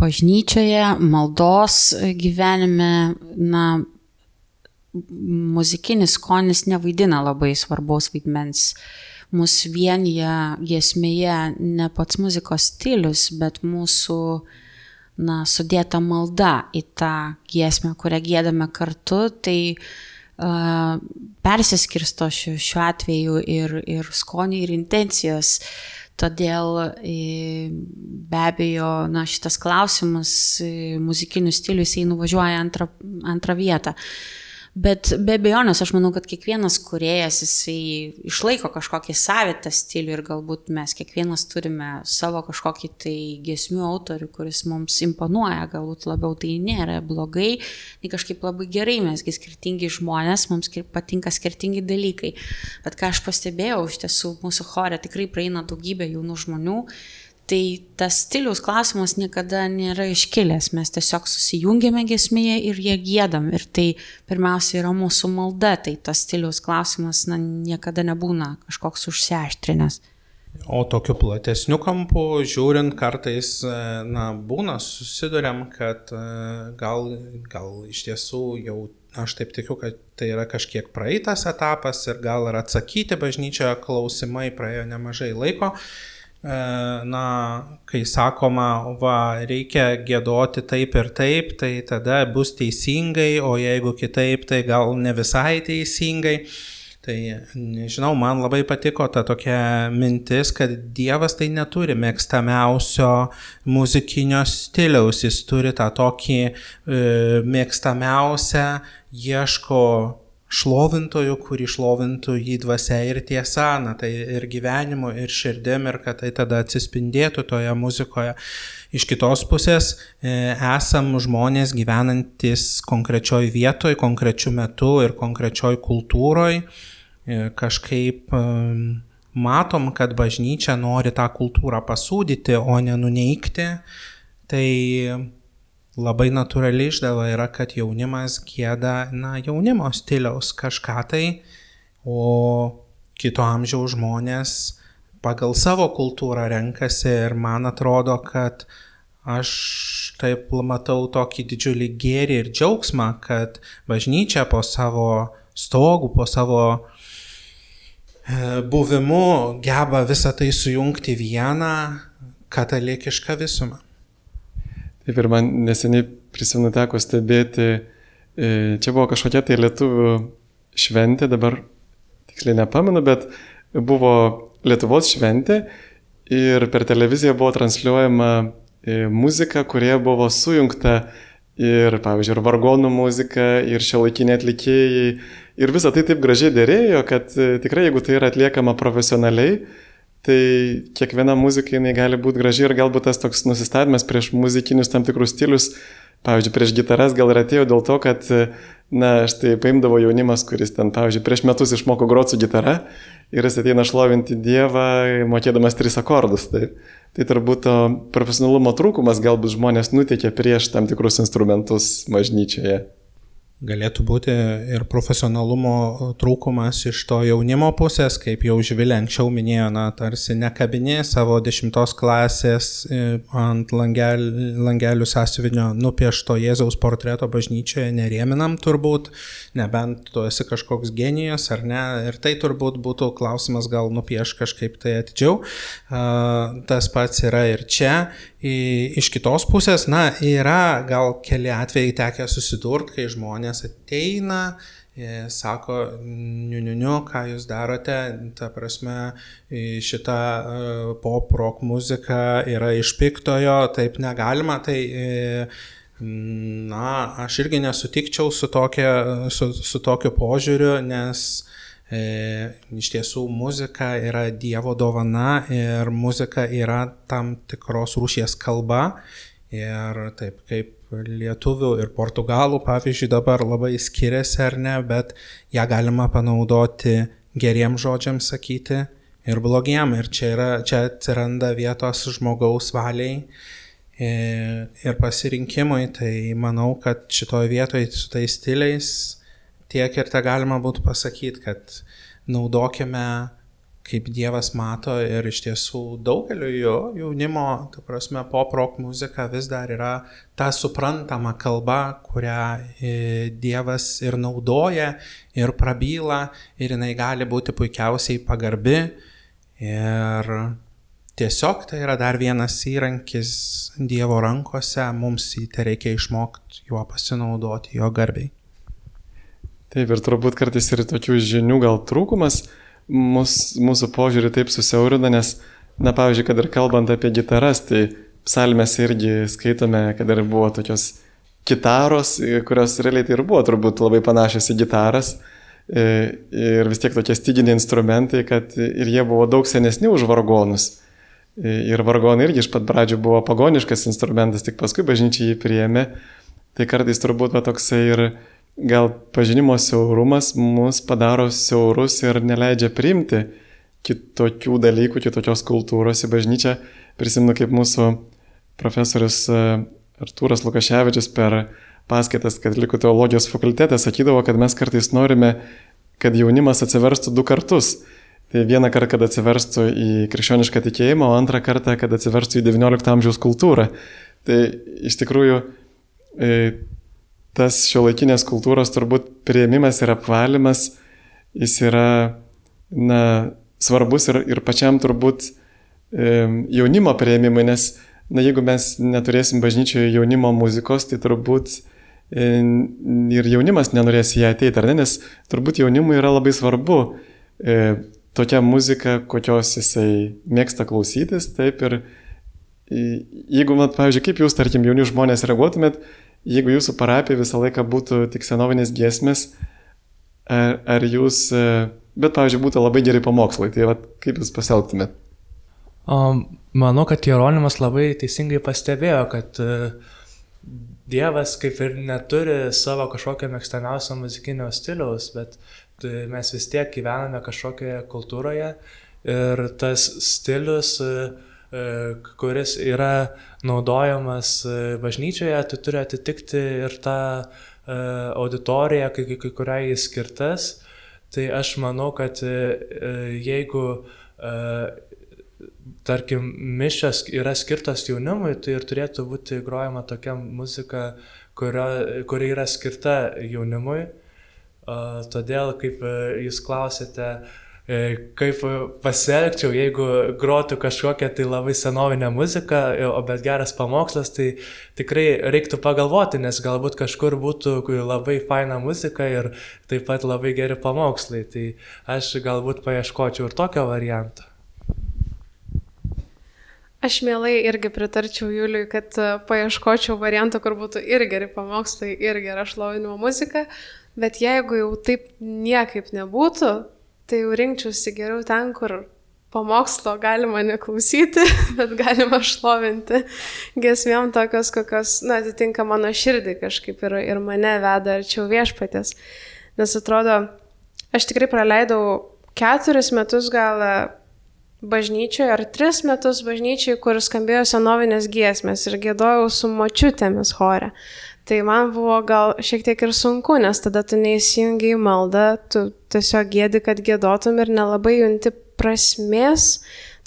Speaker 3: bažnyčioje, maldos gyvenime, na, muzikinis skonis nevaidina labai svarbaus vaidmens. Mus vienyje giesmėje ne pats muzikos stilius, bet mūsų na, sudėta malda į tą giesmę, kurią gėdame kartu, tai uh, persiskirsto šiuo, šiuo atveju ir, ir skoniai, ir intencijos. Todėl be abejo, na, šitas klausimas muzikinių stilių jisai nuvažiuoja antrą, antrą vietą. Bet be abejonės, aš manau, kad kiekvienas kuriejas jisai išlaiko kažkokį savitą stilių ir galbūt mes kiekvienas turime savo kažkokį tai giesmių autorių, kuris mums imponuoja, galbūt labiau tai nėra blogai, tai kažkaip labai gerai, mesgi skirtingi žmonės, mums patinka skirtingi dalykai. Bet ką aš pastebėjau, iš tiesų mūsų chore tikrai praeina daugybė jaunų žmonių Tai tas stiliaus klausimas niekada nėra iškilęs, mes tiesiog susijungiame gesmėje ir jie gėdam. Ir tai pirmiausia yra mūsų malda, tai tas stiliaus klausimas na, niekada nebūna kažkoks užsiaštrinęs.
Speaker 2: O tokiu platesniu kampu, žiūrint, kartais, e, na, būna, susidurėm, kad e, gal, gal iš tiesų jau, aš taip tikiu, kad tai yra kažkiek praeitas etapas ir gal ir atsakyti bažnyčioje klausimai praėjo nemažai laiko. E, na, kai sakoma, va, reikia gėdoti taip ir taip, tai tada bus teisingai, o jeigu kitaip, tai gal ne visai teisingai. Tai nežinau, man labai patiko ta tokia mintis, kad Dievas tai neturi mėgstamiausio muzikinio stiliaus, jis turi tą tokį e, mėgstamiausią, ieško šlovintojų, kurį šlovintų jį dvasia ir tiesa, na tai ir gyvenimu, ir širdim, ir kad tai tada atsispindėtų toje muzikoje. Iš kitos pusės e, esam žmonės gyvenantis konkrečioj vietoj, konkrečiu metu ir konkrečioj kultūroj. E, kažkaip e, matom, kad bažnyčia nori tą kultūrą pasūdyti, o ne nuneikti. Tai labai natūrali išdava yra, kad jaunimas gėda, na, jaunimo stiliaus kažką tai, o kito amžiaus žmonės pagal savo kultūrą renkasi ir man atrodo, kad aš taip matau tokį didžiulį gėrį ir džiaugsmą, kad bažnyčia po savo stogų, po savo e, buvimu geba visą tai sujungti vieną katalikišką visumą.
Speaker 1: Taip ir man neseniai prisimenu teko stebėti, e, čia buvo kažkokia tai lietuvių šventė, dabar tiksliai nepamenu, bet buvo Lietuvos šventė ir per televiziją buvo transliuojama e, muzika, kurie buvo sujungta ir, pavyzdžiui, ir vargonų muzika, ir šiuolaikiniai atlikėjai. Ir visa tai taip gražiai dėrėjo, kad e, tikrai jeigu tai yra atliekama profesionaliai, tai kiekviena muzika jinai gali būti graži ir galbūt tas toks nusistatymas prieš muzikinius tam tikrus stilius, pavyzdžiui, prieš gitaras gal ir atėjo dėl to, kad, na, štai paimdavo jaunimas, kuris ten, pavyzdžiui, prieš metus išmoko groti su gitara ir jis ateina šlovinti Dievą, mokėdamas tris akordus. Tai, tai turbūt to profesionalumo trūkumas galbūt žmonės nutikė prieš tam tikrus instrumentus bažnyčioje.
Speaker 2: Galėtų būti ir profesionalumo trūkumas iš to jaunimo pusės, kaip jau Žvilė anksčiau minėjo, na, tarsi nekabinė savo dešimtos klasės e, ant langel, langelių sąsiuvinio nupiešto Jėzaus portreto bažnyčioje nerėminam turbūt, nebent tu esi kažkoks genijus ar ne, ir tai turbūt būtų klausimas gal nupieš kažkaip tai atidžiau. Tas pats yra ir čia Iš kitos pusės, na, yra gal keli atvejai tekę susidurti, kai žmonės ateina, e, sako, niu, niu, niu, ką jūs darote, ta prasme, šita e, pop rock muzika yra iš piktojo, taip negalima, tai e, na, aš irgi nesutikčiau su, tokia, su, su tokiu požiūriu, nes E, iš tiesų muzika yra Dievo dovana ir muzika yra tam tikros rūšies kalba. Ir taip kaip lietuvių ir portugalų, pavyzdžiui, dabar labai skiriasi ar ne, bet ją galima panaudoti geriem žodžiam sakyti ir blogiem. Ir čia, yra, čia atsiranda vietos žmogaus valiai e, ir pasirinkimui. Tai manau, kad šitoje vietoje su tais stiliais tiek ir te galima būtų pasakyti, kad naudokime kaip Dievas mato ir iš tiesų daugeliu jo jaunimo, ta prasme, pop rock muzika vis dar yra ta suprantama kalba, kurią e, Dievas ir naudoja, ir prabyla, ir jinai gali būti puikiausiai pagarbi, Ir tiesiog tai yra dar vienas įrankis Dievo rankose, mums į tai reikia išmokti juo pasinaudoti, jo garbiai.
Speaker 1: Taip ir turbūt kartais ir tokių žinių gal trūkumas mus, mūsų požiūrį taip susiaurina, nes, na pavyzdžiui, kad ir kalbant apie gitaras, tai psalmės irgi skaitome, kad ir buvo tokios gitaros, kurios realiai tai ir buvo turbūt labai panašios į gitaras. E, ir vis tiek tokie styginiai instrumentai, kad ir jie buvo daug senesni už vargonus. E, ir vargonai irgi iš pat pradžių buvo pagoniškas instrumentas, tik paskui bažnyčiai jį priėmė. Tai kartais turbūt va, toksai ir gal pažinimo siaurumas mus padaro siaurus ir neleidžia priimti kitokių dalykų, kitokios kultūros į bažnyčią. Prisimenu, kaip mūsų profesorius e, Artūras Lukaševičius per paskaitas Katalikų teologijos fakultete sakydavo, kad mes kartais norime, kad jaunimas atsiverstų du kartus. Tai vieną kartą, kad atsiverstų į krikščionišką tikėjimą, o antrą kartą, kad atsiverstų į XIX amžiaus kultūrą. Tai iš tikrųjų e, tas šio laikinės kultūros turbūt prieimimas ir apvalimas, jis yra na, svarbus ir, ir pačiam turbūt jaunimo prieimimui, nes na, jeigu mes neturėsim bažnyčioje jaunimo muzikos, tai turbūt e, ir jaunimas nenorės į ją ateiti, ar ne, nes turbūt jaunimui yra labai svarbu e, tokia muzika, kokios jisai mėgsta klausytis, taip ir jeigu, mat, pavyzdžiui, kaip jūs, tarkim, jauni žmonės reaguotumėt, jeigu jūsų parapija visą laiką būtų tik senovinės giesmės, ar, ar jūs, e, bet, pavyzdžiui, būtų labai geri pamokslai, tai vat, kaip jūs pasielgtumėt?
Speaker 5: Um, manau, kad Jeronimas labai teisingai pastebėjo, kad uh, Dievas kaip ir neturi savo kažkokio mėgstamiausio muzikinio stiliaus, bet uh, mes vis tiek gyvename kažkokioje kultūroje ir tas stilius uh, E, kuris yra naudojamas e, bažnyčioje, tu turi atitikti ir tą e, auditoriją, kai, kuriai jis skirtas. Tai aš manau, kad jeigu tarkim, mišas yra skirtas jaunimui, tai ir turėtų būti grojama tokia muzika, kurio, kuri yra skirta jaunimui. Todėl, kaip jūs klausėte, E, kaip pasielgčiau, jeigu grotų kažkokią tai labai senovinę muziką, o bet geras pamokslas, tai tikrai reiktų pagalvoti, nes galbūt kažkur būtų labai faina muzika ir taip pat labai geri pamokslai. Tai aš galbūt paieškočiau ir tokio varianto.
Speaker 4: Aš mielai irgi pritarčiau Juliui, kad e, paieškočiau varianto, kur būtų ir geri pamokslai, ir gera šlovinimo muzika, bet jeigu jau taip niekaip nebūtų, tai jau rinkčiausi geriau ten, kur pamokslo galima neklausyti, bet galima šlovinti gesmėm tokios, kokios, na, atitinka mano širdį kažkaip ir, ir mane veda arčiau viešpatės. Nes atrodo, aš tikrai praleidau keturis metus gal bažnyčioje ar tris metus bažnyčioje, kur skambėjo senovinės giesmės ir gėdojau su močiutėmis chore. Tai man buvo gal šiek tiek ir sunku, nes tada tu neįsijungi į maldą, tu tiesiog gėdi, kad gėdotum ir nelabai junti prasmės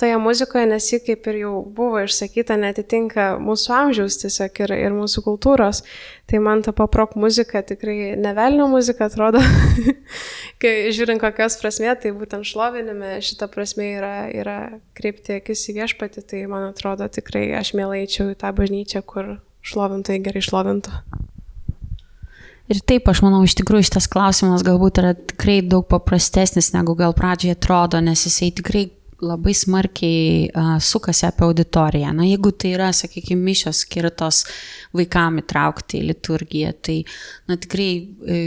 Speaker 4: toje muzikoje, nes ji kaip ir jau buvo išsakyta, netitinka mūsų amžiaus tiesiog ir, ir mūsų kultūros. Tai man ta paprok muzika tikrai nevelnio muzika atrodo, kai žiūrint kokios prasmė, tai būtent šlovinime šita prasme yra, yra kreipti akis į viešpatį, tai man atrodo tikrai aš mielai eičiau į tą bažnyčią, kur šlovintojai gerai šlovintų.
Speaker 3: Ir taip, aš manau, iš tikrųjų šitas klausimas galbūt yra tikrai daug paprastesnis, negu gal pradžioje atrodo, nes jisai tikrai labai smarkiai uh, sukasi apie auditoriją. Na, jeigu tai yra, sakykime, mišios skirtos vaikam įtraukti į liturgiją, tai, na, tikrai e,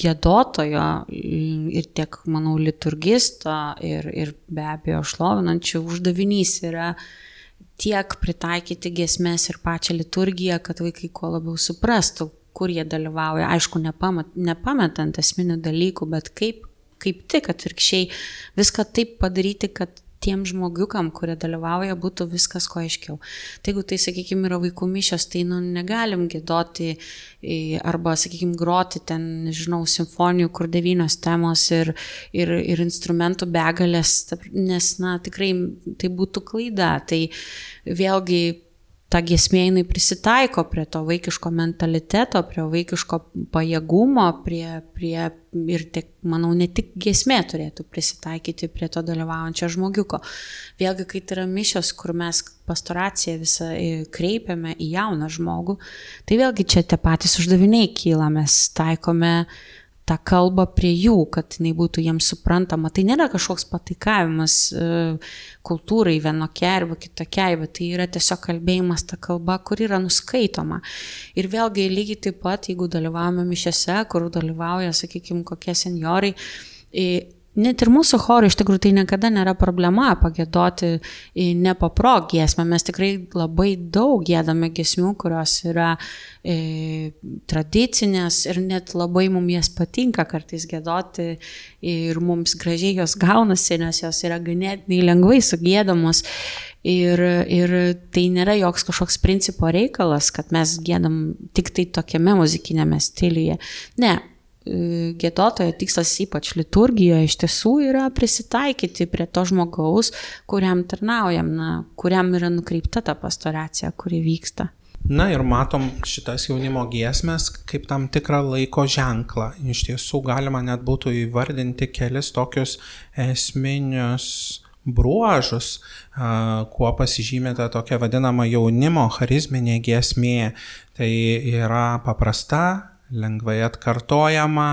Speaker 3: gėdotojo ir tiek, manau, liturgisto ir, ir be abejo šlovinančių uždavinys yra uh, tiek pritaikyti gesmes ir pačią liturgiją, kad vaikai kuo labiau suprastų, kur jie dalyvauja. Aišku, nepamat, nepametant esminių dalykų, bet kaip, kaip tik atvirkščiai viską taip padaryti, kad tiem žmogiukam, kurie dalyvauja, būtų viskas ko aiškiau. Tai jeigu tai, sakykime, yra vaikų mišios, tai nu, negalim gėdoti arba, sakykime, groti ten, nežinau, simfonijų, kur devynios temos ir, ir, ir instrumentų begalės, nes, na, tikrai tai būtų klaida. Tai vėlgi ta giesmė jinai prisitaiko prie to vaikiško mentaliteto, prie vaikiško pajėgumo, prie, prie ir tik, manau, ne tik giesmė turėtų prisitaikyti prie to dalyvaujančio žmogiuko. Vėlgi, kai tai yra mišios, kur mes pastoraciją visą kreipiame į jauną žmogų, tai vėlgi čia tie patys uždaviniai kyla, mes taikome tą kalbą prie jų, kad jinai būtų jiems suprantama. Tai nėra kažkoks pataikavimas e, kultūrai vienokiai arba kitokiai, bet tai yra tiesiog kalbėjimas tą kalbą, kur yra nuskaitoma. Ir vėlgi lygiai taip pat, jeigu dalyvavome mišiose, kur dalyvauja, sakykime, kokie seniorai, Net ir mūsų chorui iš tikrųjų tai niekada nėra problema pagėdoti ne paprog giesmę. Mes tikrai labai daug gėdame giesmių, kurios yra e, tradicinės ir net labai mums jas patinka kartais gėdoti ir mums gražiai jos gaunasi, nes jos yra ganėtinai lengvai sugėdamos. Ir, ir tai nėra joks kažkoks principo reikalas, kad mes gėdam tik tai tokiame muzikinėme stiliuje. Ne, gėdotojo tikslas ypač liturgijoje iš tiesų yra prisitaikyti prie to žmogaus, kuriam tarnaujam, na, kuriam yra nukreipta ta pastoracija, kuri vyksta.
Speaker 2: Na ir matom šitas jaunimo giesmės kaip tam tikrą laiko ženklą. Iš tiesų galima net būtų įvardinti kelis tokius esminius bruožus, kuo pasižymė ta tokia vadinama jaunimo charizminė giesmė. Tai yra paprasta, lengvai atkartojama,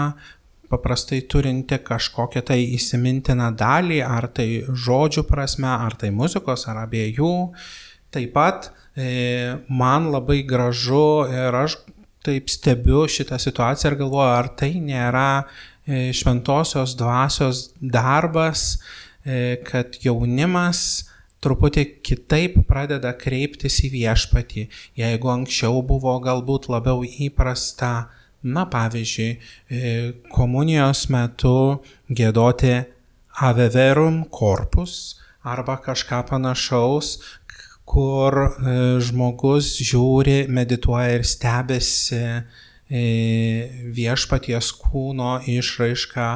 Speaker 2: paprastai turinti kažkokią tai įsimintiną dalį, ar tai žodžių prasme, ar tai muzikos, ar abiejų. Taip pat e, man labai gražu ir aš taip stebiu šitą situaciją ir galvoju, ar tai nėra e, šventosios dvasios darbas, e, kad jaunimas truputį kitaip pradeda kreiptis į viešpatį. Jeigu anksčiau buvo galbūt labiau įprasta Na, pavyzdžiui, e, komunijos metu gėdoti aveverum korpus arba kažką panašaus, kur e, žmogus žiūri, medituoja ir stebėsi e, viešpaties kūno išraišką,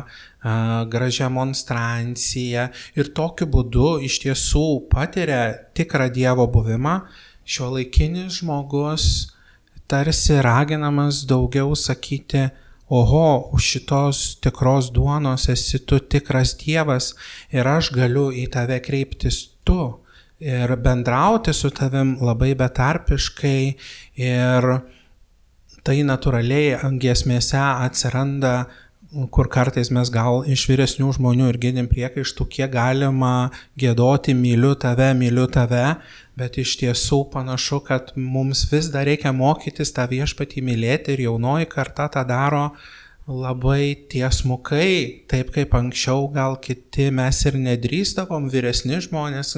Speaker 2: gražią monstranciją ir tokiu būdu iš tiesų patiria tikrą Dievo buvimą, šio laikinis žmogus tarsi raginamas daugiau sakyti, oho, už šitos tikros duonos esi tu tikras Dievas ir aš galiu į tave kreiptis tu ir bendrauti su tavim labai betarpiškai ir tai natūraliai giesmėse atsiranda kur kartais mes gal iš vyresnių žmonių ir girdim priekaištų, kiek galima gėdoti myliu tave, myliu tave, bet iš tiesų panašu, kad mums vis dar reikia mokytis tą viešpatį mylėti ir jaunoji karta tą daro labai tiesmukai, taip kaip anksčiau gal kiti mes ir nedrįstavom, vyresni žmonės.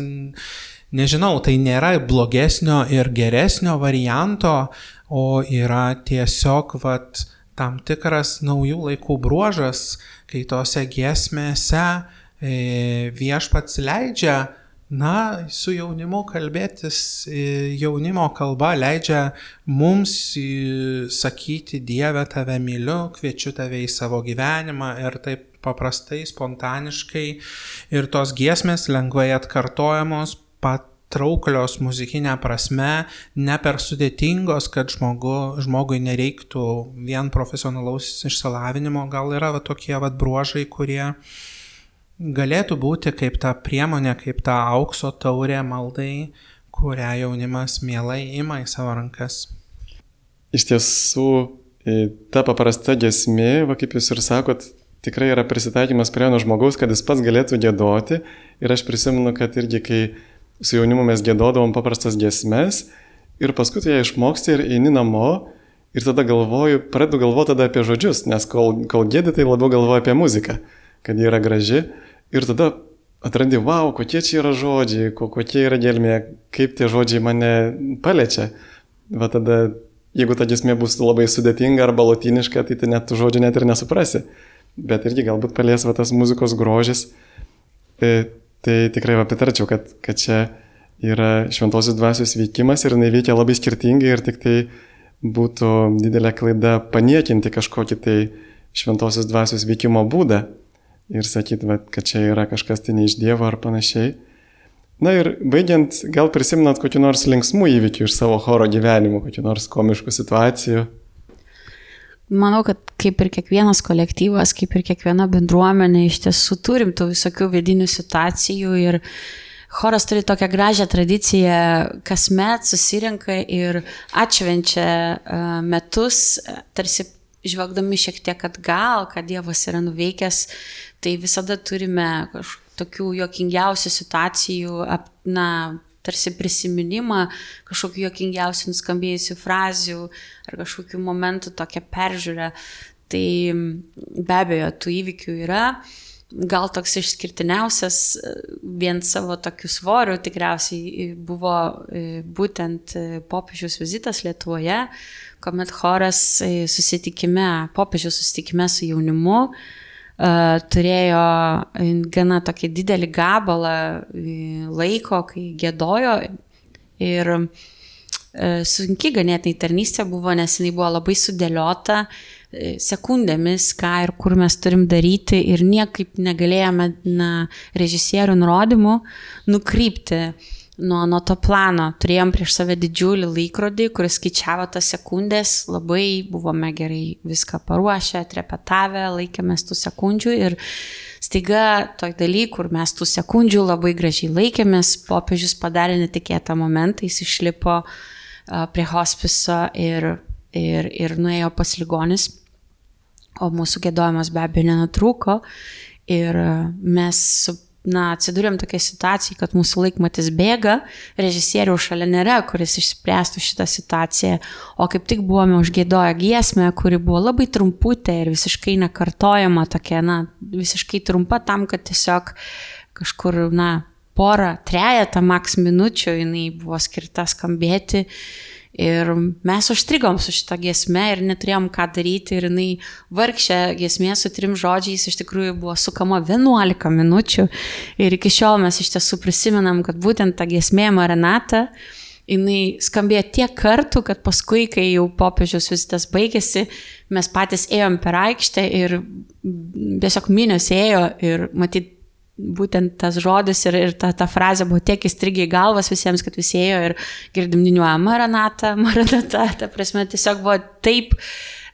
Speaker 2: Nežinau, tai nėra blogesnio ir geresnio varianto, o yra tiesiog, vat, tam tikras naujų laikų bruožas, kai tose giesmėse e, viešpats leidžia, na, su jaunimu kalbėtis e, jaunimo kalba, leidžia mums sakyti Dieve tave myliu, kviečiu tave į savo gyvenimą ir taip paprastai, spontaniškai. Ir tos giesmės lengvai atkartojamos pat trauklios muzikinė prasme, ne per sudėtingos, kad žmogu, žmogui nereiktų vien profesionalaus išsilavinimo, gal yra va, tokie va, bruožai, kurie galėtų būti kaip ta priemonė, kaip ta aukso taurė maldai, kurią jaunimas mielai ima į savo rankas.
Speaker 1: Iš tiesų, ta paprasta gesmė, va, kaip jūs ir sakot, tikrai yra prisitaikymas prie vieno žmogaus, kad jis pats galėtų gėdoti. Ir aš prisimenu, kad irgi kai su jaunimu mes gėdodavom paprastas giesmes ir paskui tu ją išmoksti ir eini namo ir tada galvoju, pradedu galvoti tada apie žodžius, nes kol, kol gėdi, tai labiau galvoju apie muziką, kad ji yra graži ir tada atrandi, wow, kokie čia yra žodžiai, kokie yra gelmė, kaip tie žodžiai mane paliečia. Va tada, jeigu ta giesmė bus labai sudėtinga arba lotiniška, tai, tai net tų žodžių net ir nesuprasi. Bet irgi galbūt palies va tas muzikos grožis. E, Tai tikrai apitarčiau, kad, kad čia yra šventosios dvasios veikimas ir jinai veikia labai skirtingai ir tik tai būtų didelė klaida paniekinti kažkokį tai šventosios dvasios veikimo būdą ir sakyti, kad čia yra kažkas tai ne iš Dievo ar panašiai. Na ir baigiant, gal prisimenat kokį nors linksmų įvykių iš savo choro gyvenimo, kokį nors komiškų situacijų.
Speaker 3: Manau, kad kaip ir kiekvienas kolektyvas, kaip ir kiekviena bendruomenė, iš tiesų turim tų visokių vidinių situacijų ir choras turi tokią gražią tradiciją, kasmet susirinka ir atšvenčia e, metus, tarsi žvelgdami šiek tiek atgal, ką Dievas yra nuveikęs, tai visada turime kažkokių tokių jokingiausių situacijų, na, tarsi prisiminimą, kažkokių jokingiausių nuskambėjusių frazių ar kažkokių momentų tokią peržiūrę. Tai be abejo, tų įvykių yra. Gal toks išskirtiniausias vien savo tokiu svoriu tikriausiai buvo e, būtent e, popiežiaus vizitas Lietuvoje, kuomet choras e, susitikime, popiežiaus susitikime su jaunimu turėjo gana tokį didelį gabalą laiko, kai gėdojo ir sunki ganėtinai tarnystė buvo, nes jinai buvo labai sudėliota sekundėmis, ką ir kur mes turim daryti. Ir niekaip negalėjome na, režisierių nurodymų nukrypti nuo, nuo to plano. Turėjom prieš save didžiulį laikrodį, kuris skaičiavo tas sekundės, labai buvome gerai viską paruošę, trepetavę, laikėmės tų sekundžių ir staiga toj daly, kur mes tų sekundžių labai gražiai laikėmės, popiežius padarė netikėtą momentą, jis išlipo prie hospiso ir, ir, ir nuėjo pas ligonis, o mūsų gėdojimas be abejo nenutrūko. Ir mes su na, atsidūrėm tokia situacija, kad mūsų laikmatis bėga, režisierių šalia nėra, kuris išspręstų šitą situaciją, o kaip tik buvome užgėdoję giesmę, kuri buvo labai trumputė ir visiškai nekartojama, tokia, na, visiškai trumpa tam, kad tiesiog kažkur, na, porą, trejetą maks minučių jinai buvo skirta skambėti Ir mes užstrigom su šitą giesmę ir neturėjom ką daryti ir jinai vargšė giesmė su trim žodžiais iš tikrųjų buvo sukama 11 minučių. Ir iki šiol mes iš tiesų prisimenam, kad būtent ta giesmė Maranata, jinai skambėjo tiek kartų, kad paskui, kai jau popiežiaus vizitas baigėsi, mes patys ėjom per aikštę ir tiesiog minios ėjo ir matyt būtent tas žodis ir, ir ta, ta frazė buvo tiek įstrigę į galvas visiems, kad visi ėjo ir girdim diniuoja Maranata, Maranata, ta prasme tiesiog buvo taip,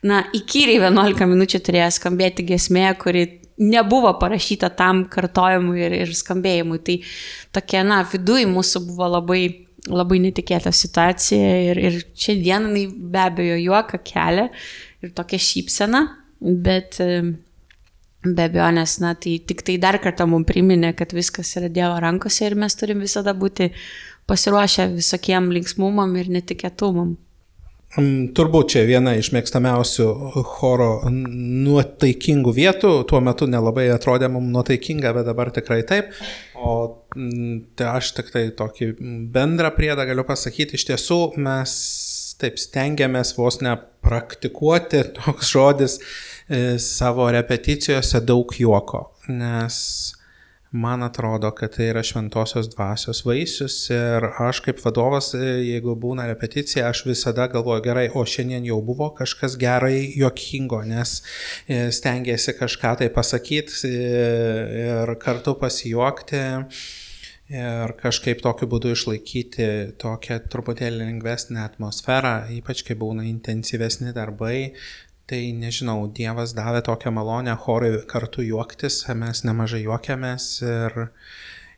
Speaker 3: na, įkyriai 11 minučių turėjo skambėti gesmė, kuri nebuvo parašyta tam kartojimui ir, ir skambėjimui. Tai tokia, na, viduj mūsų buvo labai, labai netikėta situacija ir, ir šiandienai be abejo juoką kelia ir tokia šypsena, bet Be abejo, nes, na, tai tik tai dar kartą mums priminė, kad viskas yra Dievo rankose ir mes turim visada būti pasiruošę visokiem linksmumam ir netikėtumam.
Speaker 2: Mm, turbūt čia viena iš mėgstamiausių choro nuotaikingų vietų. Tuo metu nelabai atrodė mums nuotaikinga, bet dabar tikrai taip. O mm, tai aš tik tai tokį bendrą priedą galiu pasakyti. Iš tiesų mes taip stengiamės vos nepraktikuoti toks žodis savo repeticijose daug juoko, nes man atrodo, kad tai yra šventosios dvasios vaisius ir aš kaip vadovas, e, jeigu būna repeticija, aš visada galvoju gerai, o šiandien jau buvo kažkas gerai juokingo, nes e, stengiasi kažką tai pasakyti ir kartu pasijuokti. Ir kažkaip tokiu būdu išlaikyti tokią truputėlį lengvesnę atmosferą, ypač kai būna intensyvesni darbai, Tai nežinau, Dievas davė tokią malonę chorui kartu juoktis, mes nemažai juokiamės ir,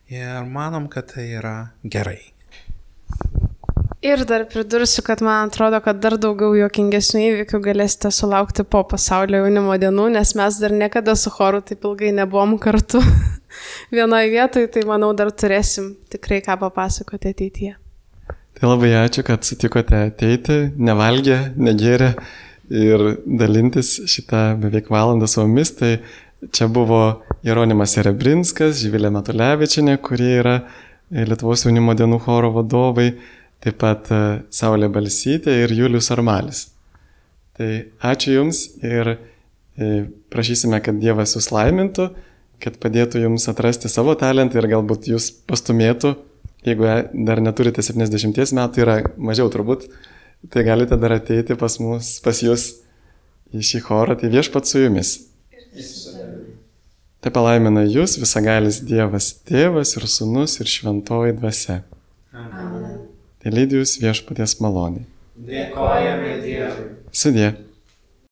Speaker 2: ir manom, kad tai yra gerai.
Speaker 4: Ir dar pridursiu, kad man atrodo, kad dar daugiau juokingesnių įvykių galėsite sulaukti po pasaulio jaunimo dienų, nes mes dar niekada su choru taip ilgai nebuvom kartu vienoje vietoje, tai manau dar turėsim tikrai ką papasakoti ateityje.
Speaker 1: Tai labai ačiū, kad sutikote ateiti, nevalgė, negėrė ir dalintis šitą beveik valandą su mumis. Tai čia buvo Jeronimas Erebrinskas, Živilė Matulevičinė, kurie yra Lietuvos jaunimo dienų choro vadovai, taip pat e, Saulė Balsytė ir Julius Armalis. Tai ačiū Jums ir e, prašysime, kad Dievas Jūs laimintų, kad padėtų Jums atrasti savo talentą ir galbūt Jūs pastumėtų, jeigu dar neturite 70 metų, yra mažiau turbūt, tai galite dar ateiti pas mus, pas jūs į šį chorą, tai viešpat su jumis. Te palaimina jūs visagalis Dievas, Tėvas ir Sūnus ir Šventoji Dvasia. Amen. Tai lydijus viešpaties maloniai.
Speaker 2: Dėkojame Dievui.
Speaker 1: Sudė.